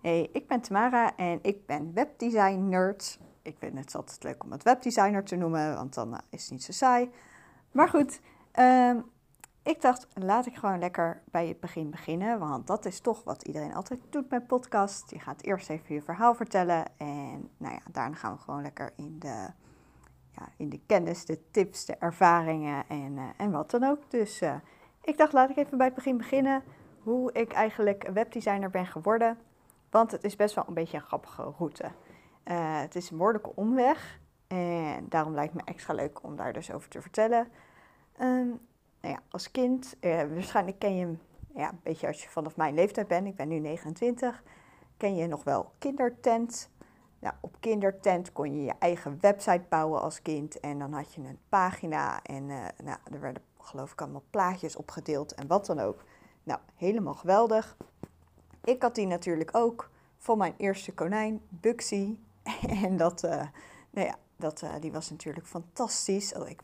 Hey, ik ben Tamara en ik ben webdesign nerd. Ik vind het altijd leuk om het webdesigner te noemen, want dan uh, is het niet zo saai. Maar goed, um, ik dacht, laat ik gewoon lekker bij het begin beginnen. Want dat is toch wat iedereen altijd doet met podcast. Je gaat eerst even je verhaal vertellen. En nou ja, daarna gaan we gewoon lekker in de, ja, in de kennis, de tips, de ervaringen en, uh, en wat dan ook. Dus uh, ik dacht, laat ik even bij het begin beginnen. Hoe ik eigenlijk webdesigner ben geworden. Want het is best wel een beetje een grappige route. Uh, het is een behoorlijke omweg. En daarom lijkt me extra leuk om daar dus over te vertellen. Um, nou ja, als kind, uh, waarschijnlijk ken je hem ja, een beetje als je vanaf mijn leeftijd bent. Ik ben nu 29. Ken je nog wel Kindertent? Nou, op Kindertent kon je je eigen website bouwen als kind. En dan had je een pagina en uh, nou, er werden geloof ik allemaal plaatjes opgedeeld en wat dan ook. Nou, helemaal geweldig. Ik had die natuurlijk ook van mijn eerste konijn, Buxy. en dat, uh, nou ja, dat, uh, die was natuurlijk fantastisch. Oh, ik,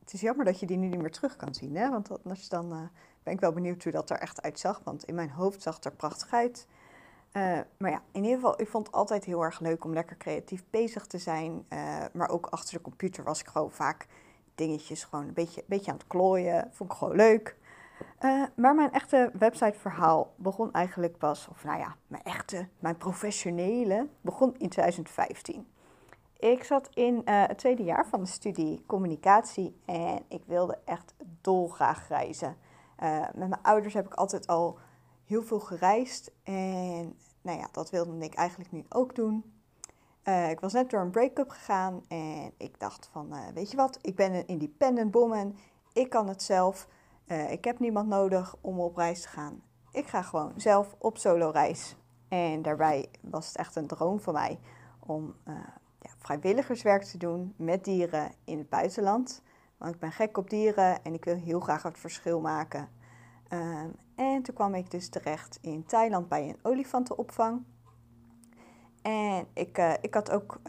het is jammer dat je die nu niet meer terug kan zien, hè? want anders dan uh, ben ik wel benieuwd hoe dat er echt uitzag. Want in mijn hoofd zag het er prachtig uit. maar ja, in ieder geval, ik vond het altijd heel erg leuk om lekker creatief bezig te zijn. maar ook achter de computer was ik gewoon vaak dingetjes gewoon een beetje, een beetje aan het klooien. Vond ik gewoon leuk. Uh, maar mijn echte websiteverhaal begon eigenlijk pas, of nou ja, mijn echte, mijn professionele, begon in 2015. Ik zat in uh, het tweede jaar van de studie communicatie en ik wilde echt dolgraag reizen. Uh, met mijn ouders heb ik altijd al heel veel gereisd en nou ja, dat wilde ik eigenlijk nu ook doen. Ik was net door een break-up gegaan en ik dacht van, weet je wat, ik ben een independent woman, ik kan het zelf. Uh, ik heb niemand nodig om op reis te gaan. Ik ga gewoon zelf op solo reis. En daarbij was het echt een droom van mij om uh, ja, vrijwilligerswerk te doen met dieren in het buitenland. Want ik ben gek op dieren en ik wil heel graag het verschil maken. Uh, en toen kwam ik dus terecht in Thailand bij een olifantenopvang. En ik, uh, ik had ook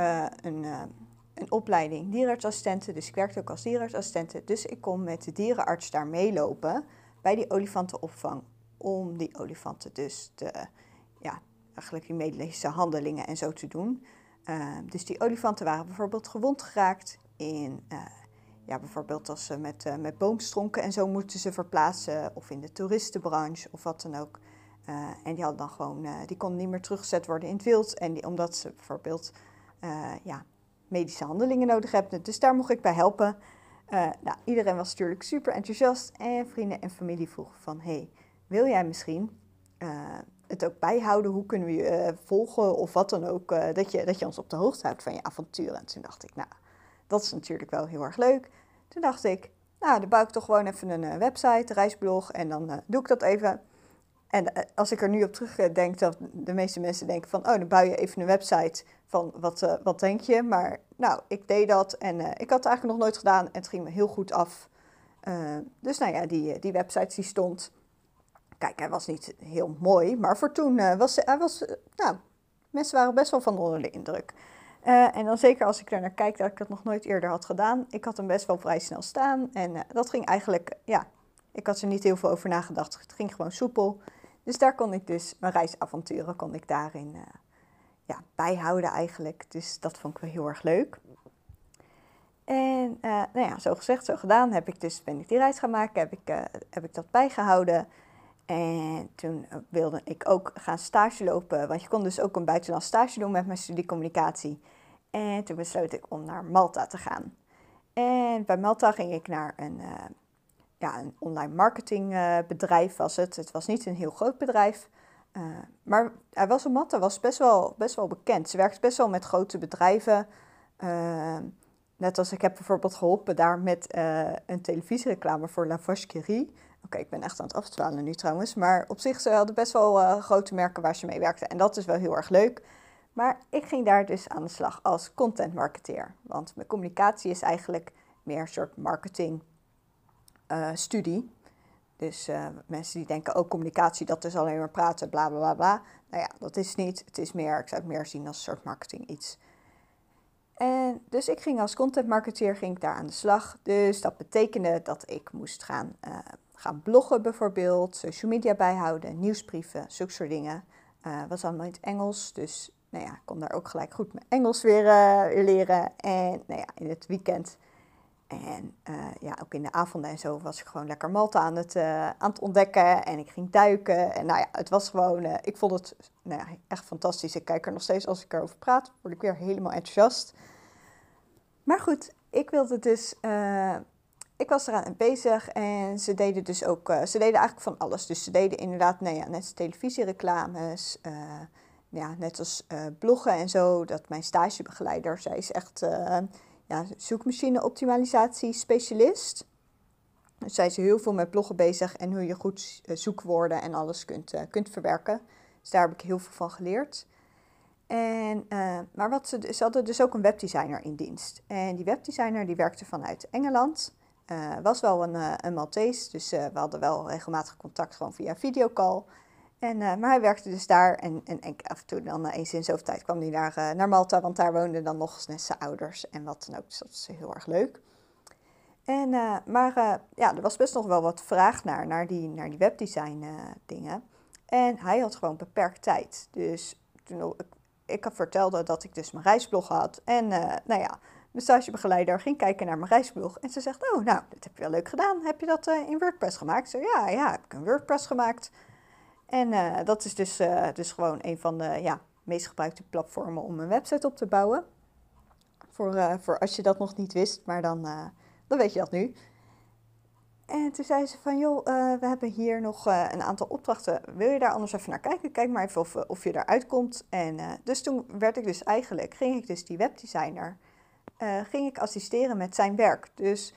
een een opleiding dierenartsassistenten, dus ik werkte ook als dierenartsassistente. Dus ik kon met de dierenarts daar meelopen bij die olifantenopvang om die olifanten dus ja, eigenlijk die medische handelingen en zo te doen. Uh, dus die olifanten waren bijvoorbeeld gewond geraakt in, uh, ja, bijvoorbeeld als ze met, uh, met boomstronken en zo moeten ze verplaatsen of in de toeristenbranche of wat dan ook. en die hadden dan gewoon, die konden niet meer teruggezet worden in het wild. En omdat ze bijvoorbeeld ja, medische handelingen nodig hebt. Dus daar mocht ik bij helpen. Uh, nou, iedereen was natuurlijk super enthousiast en vrienden en familie vroegen van... hey, wil jij misschien uh, het ook bijhouden? Hoe kunnen we je uh, volgen of wat dan ook? dat, je, dat je ons op de hoogte houdt van je avonturen. En toen dacht ik, nou, dat is natuurlijk wel heel erg leuk. Toen dacht ik, nou, dan bouw ik toch gewoon even een website, een reisblog... en dan doe ik dat even... En als ik er nu op terugdenk, dat de meeste mensen denken van, oh, dan bouw je even een website van wat, uh, wat denk je? Maar nou, ik deed dat en ik had het eigenlijk nog nooit gedaan en het ging me heel goed af. Dus nou ja, die, die website die stond. Kijk, hij was niet heel mooi, maar voor toen was hij was, nou, mensen waren best wel van onder de indruk. en dan zeker als ik er naar kijk dat ik het nog nooit eerder had gedaan. Ik had hem best wel vrij snel staan en dat ging eigenlijk, ja, ik had er niet heel veel over nagedacht. Het ging gewoon soepel. Dus daar kon ik dus, mijn reisavonturen kon ik daarin ja, bijhouden eigenlijk. Dus dat vond ik wel heel erg leuk. En uh, nou ja, zo gezegd, zo gedaan, heb ik dus, ben ik die reis gaan maken, heb ik, uh, heb ik dat bijgehouden. En toen wilde ik ook gaan stage lopen, want je kon dus ook een buitenland stage doen met mijn studie communicatie. En toen besloot ik om naar Malta te gaan. En bij Malta ging ik naar een, uh, ja, een online marketingbedrijf was het. Het was niet een heel groot bedrijf, uh, maar hij was een matte, was best wel, best wel bekend. Ze werkt best wel met grote bedrijven. Uh, net als ik heb bijvoorbeeld geholpen daar met een televisiereclame voor La Oké, ik ben echt aan het afdwalen nu trouwens. Maar op zich, ze hadden best wel grote merken waar ze mee werkten. En dat is wel heel erg leuk. Maar ik ging daar dus aan de slag als content marketeer. Want mijn communicatie is eigenlijk meer een soort marketing studie. Dus uh, mensen die denken, ook oh, communicatie, dat is alleen maar praten, bla bla bla bla. Nou ja, dat is niet. Het is meer, ik zou het meer zien als een soort marketing iets. En dus ik ging als content marketeer ging ik daar aan de slag. Dus dat betekende dat ik moest gaan, uh, gaan bloggen bijvoorbeeld, social media bijhouden, nieuwsbrieven, zulke soort dingen. was allemaal in het Engels, dus nou ja, ik kon daar ook gelijk goed mijn Engels weer, weer leren. En nou ja, in het weekend en ja, ook in de avonden en zo was ik gewoon lekker Malta aan het, aan het ontdekken. En ik ging duiken. En nou ja, het was gewoon, ik vond het nou ja, echt fantastisch. Ik kijk er nog steeds, als ik erover praat, word ik weer helemaal enthousiast. Maar goed, ik wilde dus ik was eraan bezig en ze deden dus ook, ze deden eigenlijk van alles. Dus ze deden inderdaad, nou ja, net televisiereclames, uh, ja, net als bloggen en zo. Dat mijn stagebegeleider, zij is echt ja, zoekmachine optimalisatie specialist. Dus zij is heel veel met bloggen bezig en hoe je goed zoekwoorden en alles kunt, kunt verwerken. Dus daar heb ik heel veel van geleerd. En, maar wat ze, ze hadden dus ook een webdesigner in dienst. En die webdesigner die werkte vanuit Engeland. Was wel een, uh, een Maltese, dus we hadden wel regelmatig contact gewoon via videocall. En, maar hij werkte dus daar en, en, af en toe dan eens in zoveel tijd kwam hij naar, naar Malta, want daar woonden dan nog eens zijn ouders en wat dan ook. Dus dat was heel erg leuk. En, maar ja, er was best nog wel wat vraag naar, naar die, naar die webdesign dingen. En hij had gewoon beperkt tijd. Dus toen ik, ik vertelde dat ik dus mijn reisblog had en nou ja mijn stagebegeleider ging kijken naar mijn reisblog. En ze zegt, oh, nou, dat heb je wel leuk gedaan. Heb je dat in WordPress gemaakt? Zo, ja, ja, heb ik een WordPress gemaakt. En uh, dat is dus, uh, dus gewoon een van de ja, meest gebruikte platformen om een website op te bouwen. Voor, voor als je dat nog niet wist, maar dan, dan weet je dat nu. En toen zei ze van, joh, we hebben hier nog een aantal opdrachten. Wil je daar anders even naar kijken? Kijk maar even of, of je eruit komt. En dus toen werd ik dus eigenlijk, ging ik dus die webdesigner ging ik assisteren met zijn werk. Dus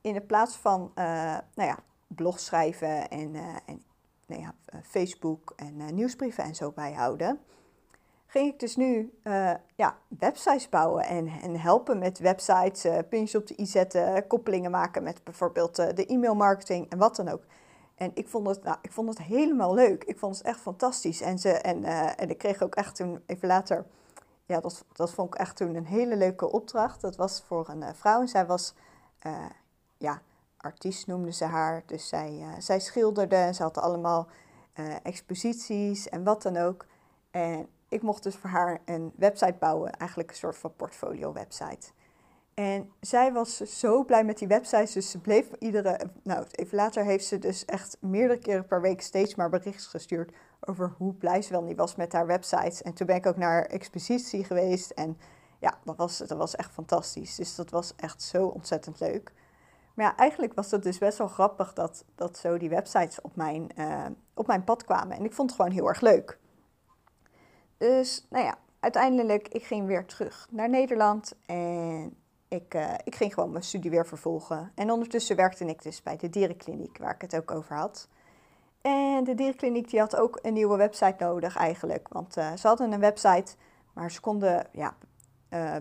in de plaats van nou ja, blog schrijven en, uh, en nou ja, Facebook en nieuwsbrieven en zo bijhouden, ging ik dus nu ja, websites bouwen en, en helpen met websites, puntjes op de i zetten, koppelingen maken met bijvoorbeeld de e-mailmarketing en wat dan ook. En ik vond, het, nou, ik vond het helemaal leuk. Ik vond het echt fantastisch. En, ze, en, en ik kreeg ook echt toen, even later, ja, dat, dat vond ik echt toen een hele leuke opdracht. Dat was voor een uh, vrouw en zij was, uh, ja, artiest noemde ze haar. Dus zij, uh, zij schilderde en ze had allemaal exposities en wat dan ook. En ik mocht dus voor haar een website bouwen, eigenlijk een soort van portfolio website. En zij was zo blij met die websites, dus ze bleef iedere... Nou, even later heeft ze dus echt meerdere keren per week steeds maar berichten gestuurd over hoe blij ze wel niet was met haar websites. En toen ben ik ook naar expositie geweest en ja, dat was, dat was echt fantastisch. Dus dat was echt zo ontzettend leuk. Maar ja, eigenlijk was het dus best wel grappig dat, dat zo die websites op mijn, uh, op mijn pad kwamen. En ik vond het gewoon heel erg leuk. Dus nou ja, uiteindelijk, ik ging weer terug naar Nederland en ik, uh, ik ging gewoon mijn studie weer vervolgen. En ondertussen werkte ik dus bij de dierenkliniek, waar ik het ook over had. En de dierenkliniek die had ook een nieuwe website nodig eigenlijk. Want uh, ze hadden een website, maar ze konden ja,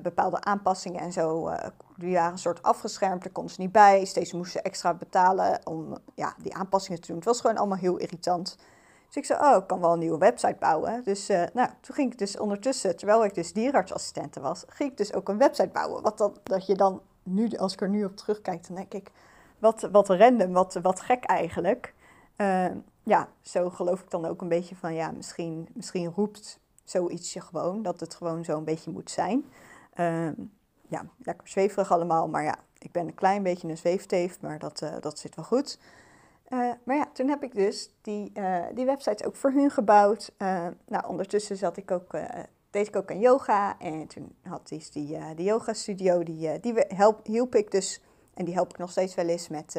bepaalde aanpassingen en zo, die waren een soort afgeschermd, daar konden ze niet bij. Steeds moesten ze extra betalen om ja, die aanpassingen te doen. Het was gewoon allemaal heel irritant. Dus ik zei, oh, ik kan wel een nieuwe website bouwen. Dus nou, toen ging ik dus ondertussen, terwijl ik dus dierenartsassistente was, ging ik dus ook een website bouwen. Wat dat, dat je dan nu, als ik er nu op terugkijk, dan denk ik, wat, wat random, wat, wat gek eigenlijk. Uh, ja, zo geloof ik dan ook een beetje van, ja, misschien, misschien roept zoiets je gewoon, dat het gewoon zo een beetje moet zijn. Uh, ja, lekker zweverig allemaal, maar ja, ik ben een klein beetje een zweefteef, maar dat, uh, dat zit wel goed. Uh, maar ja, toen heb ik dus die, uh, die website ook voor hun gebouwd. nou, ondertussen zat ik ook, deed ik ook aan yoga en toen had die, die, die yoga studio, die, die help, hielp ik dus, en die help ik nog steeds wel eens met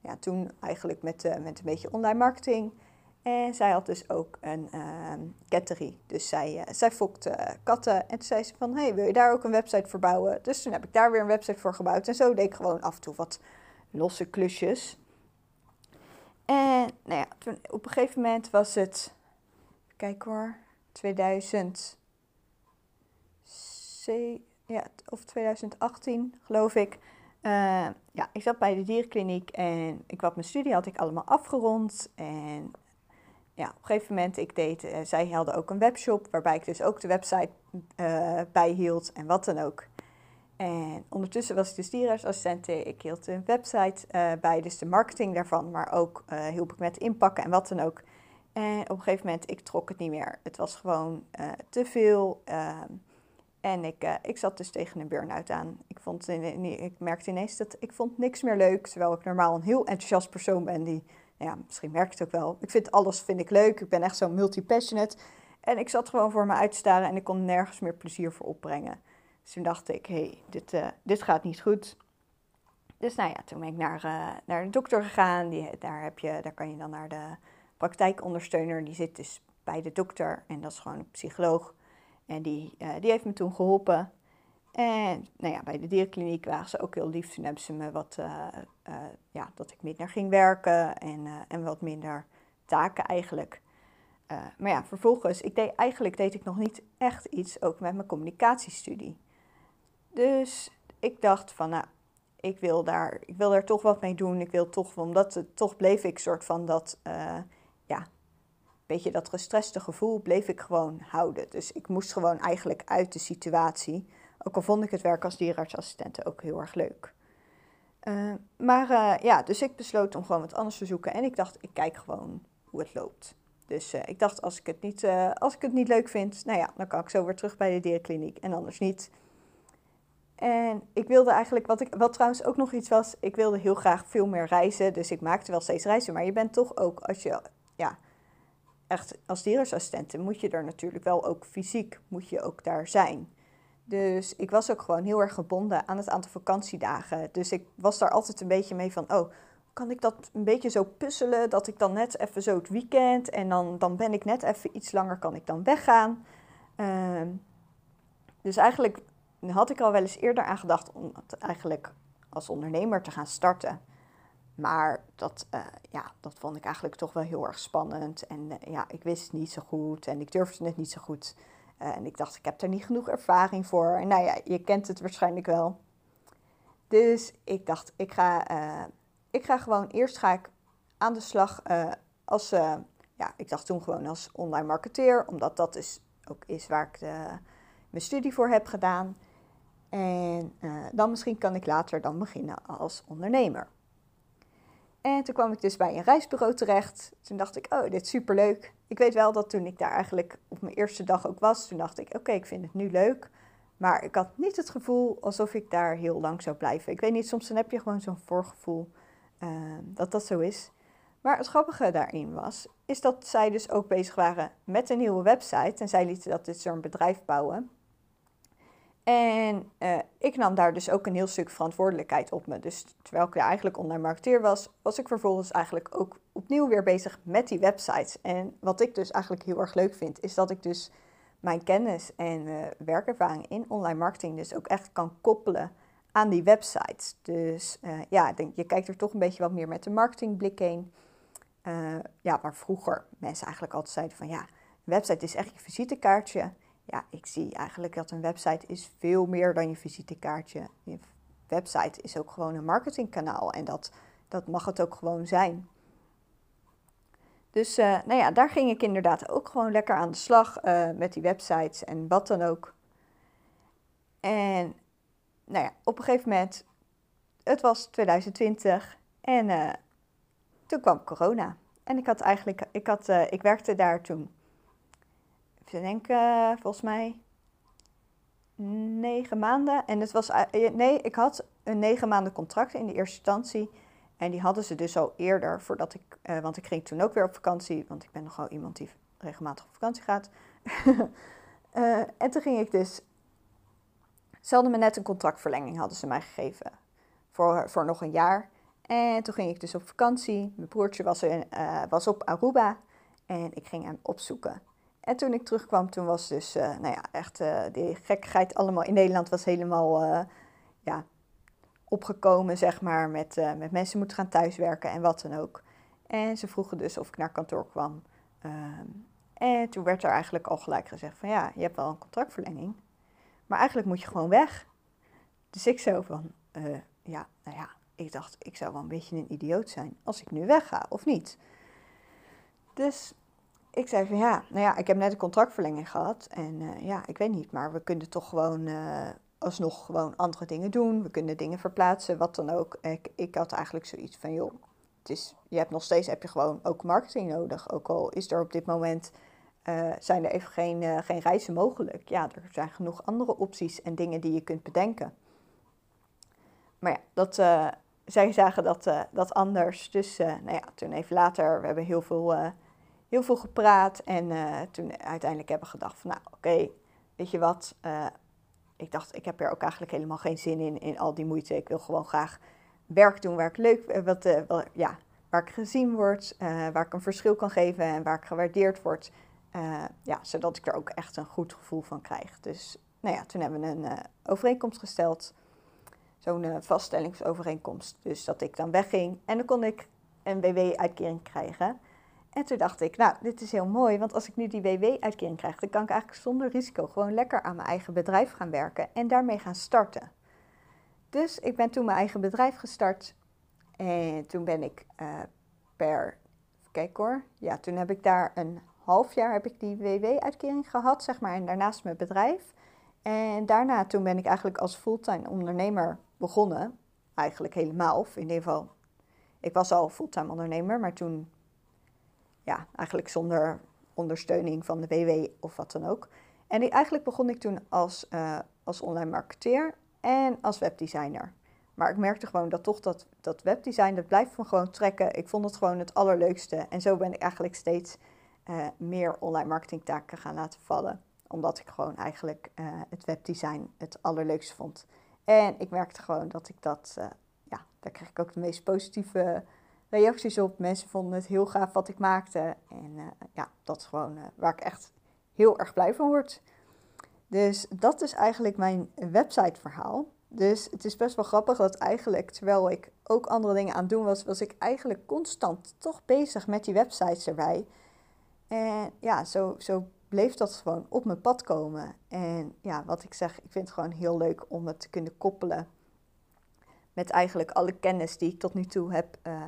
ja, toen eigenlijk met, met een beetje online marketing. En zij had dus ook een uh, ketterie. Dus zij, uh, zij fokte katten. En toen zei ze van, hey, wil je daar ook een website voor bouwen? Dus toen heb ik daar weer een website voor gebouwd. En zo deed ik gewoon af en toe wat losse klusjes. En nou ja, toen, op een gegeven moment was het, kijk hoor, 2000, ja, of 2018 geloof ik. Uh, ja, ik zat bij de dierkliniek en ik had mijn studie had ik allemaal afgerond. En ja, op een gegeven moment, ik deed, uh, zij hadden ook een webshop waarbij ik dus ook de website uh, bijhield en wat dan ook. En ondertussen was ik dus dierenartsassistent. Ik hield een website bij, dus de marketing daarvan, maar ook hielp ik met inpakken en wat dan ook. En op een gegeven moment, ik trok het niet meer. Het was gewoon te veel. Uh, en ik, ik zat dus tegen een burn-out aan. Ik, vond, ik merkte ineens dat ik vond niks meer leuk. Terwijl ik normaal een heel enthousiast persoon ben. Die, ja, misschien merkt het ook wel. Ik vind alles vind ik leuk. Ik ben echt zo multi-passionate. En ik zat gewoon voor me uit te staren en ik kon nergens meer plezier voor opbrengen. Dus toen dacht ik, hé, hey, dit, uh, dit gaat niet goed. Dus nou ja, toen ben ik naar, uh, naar de dokter gegaan. Die, daar, heb je, daar kan je dan naar de praktijkondersteuner. Die zit dus bij de dokter en dat is gewoon een psycholoog. En die, uh, die heeft me toen geholpen. En nou ja, bij de dierenkliniek waren ze ook heel lief. Toen hebben ze me wat, ja, dat ik minder ging werken en, en wat minder taken eigenlijk. Maar ja, vervolgens, ik deed, eigenlijk deed ik nog niet echt iets, ook met mijn communicatiestudie. Dus ik dacht van, nou, ik wil daar, ik wil daar toch wat mee doen. Ik wil toch, omdat het, toch bleef ik soort van dat, ja, beetje dat gestreste gevoel bleef ik gewoon houden. Dus ik moest gewoon eigenlijk uit de situatie. Ook al vond ik het werk als dierenartsassistente ook heel erg leuk. Uh, maar ja, dus ik besloot om gewoon wat anders te zoeken. En ik dacht, ik kijk gewoon hoe het loopt. Dus uh, ik dacht, als ik, het niet, als ik het niet leuk vind, nou ja, dan kan ik zo weer terug bij de dierkliniek en anders niet. En ik wilde eigenlijk, wat, ik, wat trouwens ook nog iets was, ik wilde heel graag veel meer reizen. Dus ik maakte wel steeds reizen, maar je bent toch ook, als je, ja, echt als dierensassistent, moet je er natuurlijk wel ook fysiek, moet je ook daar zijn. Dus ik was ook gewoon heel erg gebonden aan het aantal vakantiedagen. Dus ik was daar altijd een beetje mee van, oh, kan ik dat een beetje zo puzzelen. Dat ik dan net even zo het weekend en dan, dan ben ik net even iets langer, kan ik dan weggaan. Uh, dus eigenlijk had ik al wel eens eerder aan gedacht om het eigenlijk als ondernemer te gaan starten. Maar dat, uh, ja, dat vond ik eigenlijk toch wel heel erg spannend. En uh, ja, ik wist het niet zo goed en ik durfde het niet zo goed. Uh, en ik dacht, ik heb er niet genoeg ervaring voor. En nou ja, je kent het waarschijnlijk wel. Dus ik dacht, ik ga ik ga gewoon eerst ga ik aan de slag uh, als, ja, ik dacht toen gewoon als online marketeer, omdat dat is ook is waar ik de, mijn studie voor heb gedaan. En dan misschien kan ik later dan beginnen als ondernemer. En toen kwam ik dus bij een reisbureau terecht. Toen dacht ik, oh, dit is superleuk. Ik weet wel dat toen ik daar eigenlijk op mijn eerste dag ook was, toen dacht ik, oké, ik vind het nu leuk. Maar ik had niet het gevoel alsof ik daar heel lang zou blijven. Ik weet niet, soms dan heb je gewoon zo'n voorgevoel uh, dat dat zo is. Maar het grappige daarin was, is dat zij dus ook bezig waren met een nieuwe website. En zij lieten dat dus zo'n bedrijf bouwen. En uh, ik nam daar dus ook een heel stuk verantwoordelijkheid op me. Dus terwijl ik eigenlijk online marketeer was, was ik vervolgens eigenlijk ook opnieuw weer bezig met die websites. En wat ik dus eigenlijk heel erg leuk vind, is dat ik dus mijn kennis en uh, werkervaring in online marketing dus ook echt kan koppelen aan die websites. Dus uh, ja, denk, je kijkt er toch een beetje wat meer met de marketingblik heen. Ja, waar vroeger mensen eigenlijk altijd zeiden van ja, een website is echt je visitekaartje. Ja, ik zie eigenlijk dat een website is veel meer dan je visitekaartje. Je website is ook gewoon een marketingkanaal en dat, dat mag het ook gewoon zijn. Dus uh, nou ja, daar ging ik inderdaad ook gewoon lekker aan de slag met die websites en wat dan ook. En nou ja, op een gegeven moment, het was 2020 en uh, toen kwam corona. En ik had eigenlijk, ik, had, ik werkte daar toen, even denken, volgens mij negen maanden. En het was, uh, nee, ik had een negen maanden contract in de eerste instantie. En die hadden ze dus al eerder, voordat ik, want ik ging toen ook weer op vakantie, want ik ben nogal iemand die regelmatig op vakantie gaat. en toen ging ik dus ze hadden me net een contractverlenging hadden ze mij gegeven voor, voor nog een jaar. En toen ging ik dus op vakantie. Mijn broertje was, in, was op Aruba en ik ging hem opzoeken. En toen ik terugkwam, toen was dus, uh, nou ja, echt uh, die gekkigheid allemaal in Nederland was helemaal, ja, opgekomen, zeg maar, met, met mensen moeten gaan thuiswerken en wat dan ook. En ze vroegen dus of ik naar kantoor kwam. Um, en toen werd er eigenlijk al gelijk gezegd van, ja, je hebt wel een contractverlenging. Maar eigenlijk moet je gewoon weg. Dus ik zo van, ja, nou ja, ik dacht, ik zou wel een beetje een idioot zijn als ik nu wegga, of niet? Dus ik zei van ja, nou ja, ik heb net een contractverlenging gehad. En uh, ja, ik weet niet, maar we kunnen toch gewoon uh, alsnog gewoon andere dingen doen. We kunnen dingen verplaatsen, wat dan ook. Ik, ik had eigenlijk zoiets van, joh, het is, je hebt nog steeds heb je gewoon ook marketing nodig. Ook al is er op dit moment uh, zijn er even geen, geen reizen mogelijk. Ja, er zijn genoeg andere opties en dingen die je kunt bedenken. Maar ja, dat, zij zagen dat, dat anders. Dus nou ja, toen even later, we hebben heel veel, heel veel gepraat. En toen uiteindelijk hebben we gedacht van, nou oké, weet je wat. ik dacht, ik heb er ook eigenlijk helemaal geen zin in, in al die moeite. Ik wil gewoon graag werk doen waar ik leuk, wat, wat ja, waar ik gezien word, waar ik een verschil kan geven en waar ik gewaardeerd word. Ja, zodat ik er ook echt een goed gevoel van krijg. Dus nou ja, toen hebben we een overeenkomst gesteld. Zo'n vaststellingsovereenkomst. Dus dat ik dan wegging en dan kon ik een WW-uitkering krijgen. En toen dacht ik, nou, dit is heel mooi, want als ik nu die WW-uitkering krijg, dan kan ik eigenlijk zonder risico gewoon lekker aan mijn eigen bedrijf gaan werken en daarmee gaan starten. Dus ik ben toen mijn eigen bedrijf gestart en toen ben ik per, kijk hoor, ja, toen heb ik daar een half jaar heb ik die WW-uitkering gehad, zeg maar, en daarnaast mijn bedrijf. En daarna, toen ben ik eigenlijk als fulltime ondernemer begonnen. Eigenlijk helemaal, of in ieder geval, ik was al fulltime ondernemer, maar toen, ja, eigenlijk zonder ondersteuning van de WW of wat dan ook. En eigenlijk begon ik toen als, uh, als online marketeer en als webdesigner. Maar ik merkte gewoon dat toch dat, dat webdesign, dat blijft me gewoon trekken. Ik vond het gewoon het allerleukste. En zo ben ik eigenlijk steeds uh, meer online marketingtaken gaan laten vallen. Omdat ik gewoon eigenlijk uh, het webdesign het allerleukste vond. En ik merkte gewoon dat ik dat, ja, daar kreeg ik ook de meest positieve reacties op. Mensen vonden het heel gaaf wat ik maakte. En ja, dat is gewoon waar ik echt heel erg blij van word. Dus dat is eigenlijk mijn websiteverhaal. Dus het is best wel grappig dat eigenlijk, terwijl ik ook andere dingen aan het doen was, was ik eigenlijk constant toch bezig met die websites erbij. En ja, zo, zo bleef dat gewoon op mijn pad komen. En ja, wat ik zeg, ik vind het gewoon heel leuk om het te kunnen koppelen met eigenlijk alle kennis die ik tot nu toe heb, uh,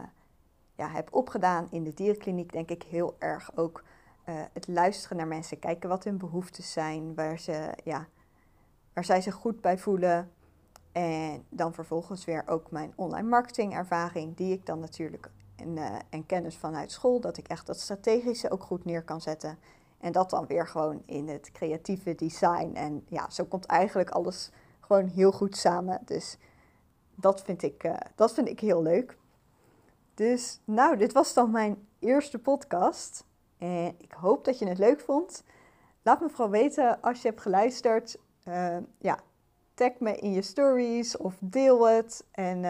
ja, heb opgedaan in de dierenkliniek. Denk ik heel erg ook uh, het luisteren naar mensen, kijken wat hun behoeftes zijn, waar, ze, ja, waar zij zich goed bij voelen. En dan vervolgens weer ook mijn online marketing ervaring, die ik dan natuurlijk en, uh, en kennis vanuit school, dat ik echt dat strategische ook goed neer kan zetten. En dat dan weer gewoon in het creatieve design. En ja, zo komt eigenlijk alles gewoon heel goed samen. Dus dat vind ik, uh, dat vind ik heel leuk. Dus nou, dit was dan mijn eerste podcast. En ik hoop dat je het leuk vond. Laat me vooral weten als je hebt geluisterd. Uh, ja, tag me in je stories of deel het. En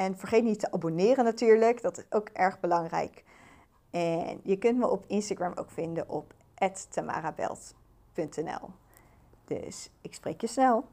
en vergeet niet te abonneren natuurlijk, dat is ook erg belangrijk. En je kunt me op Instagram ook vinden op tamarabelt.nl. Dus ik spreek je snel.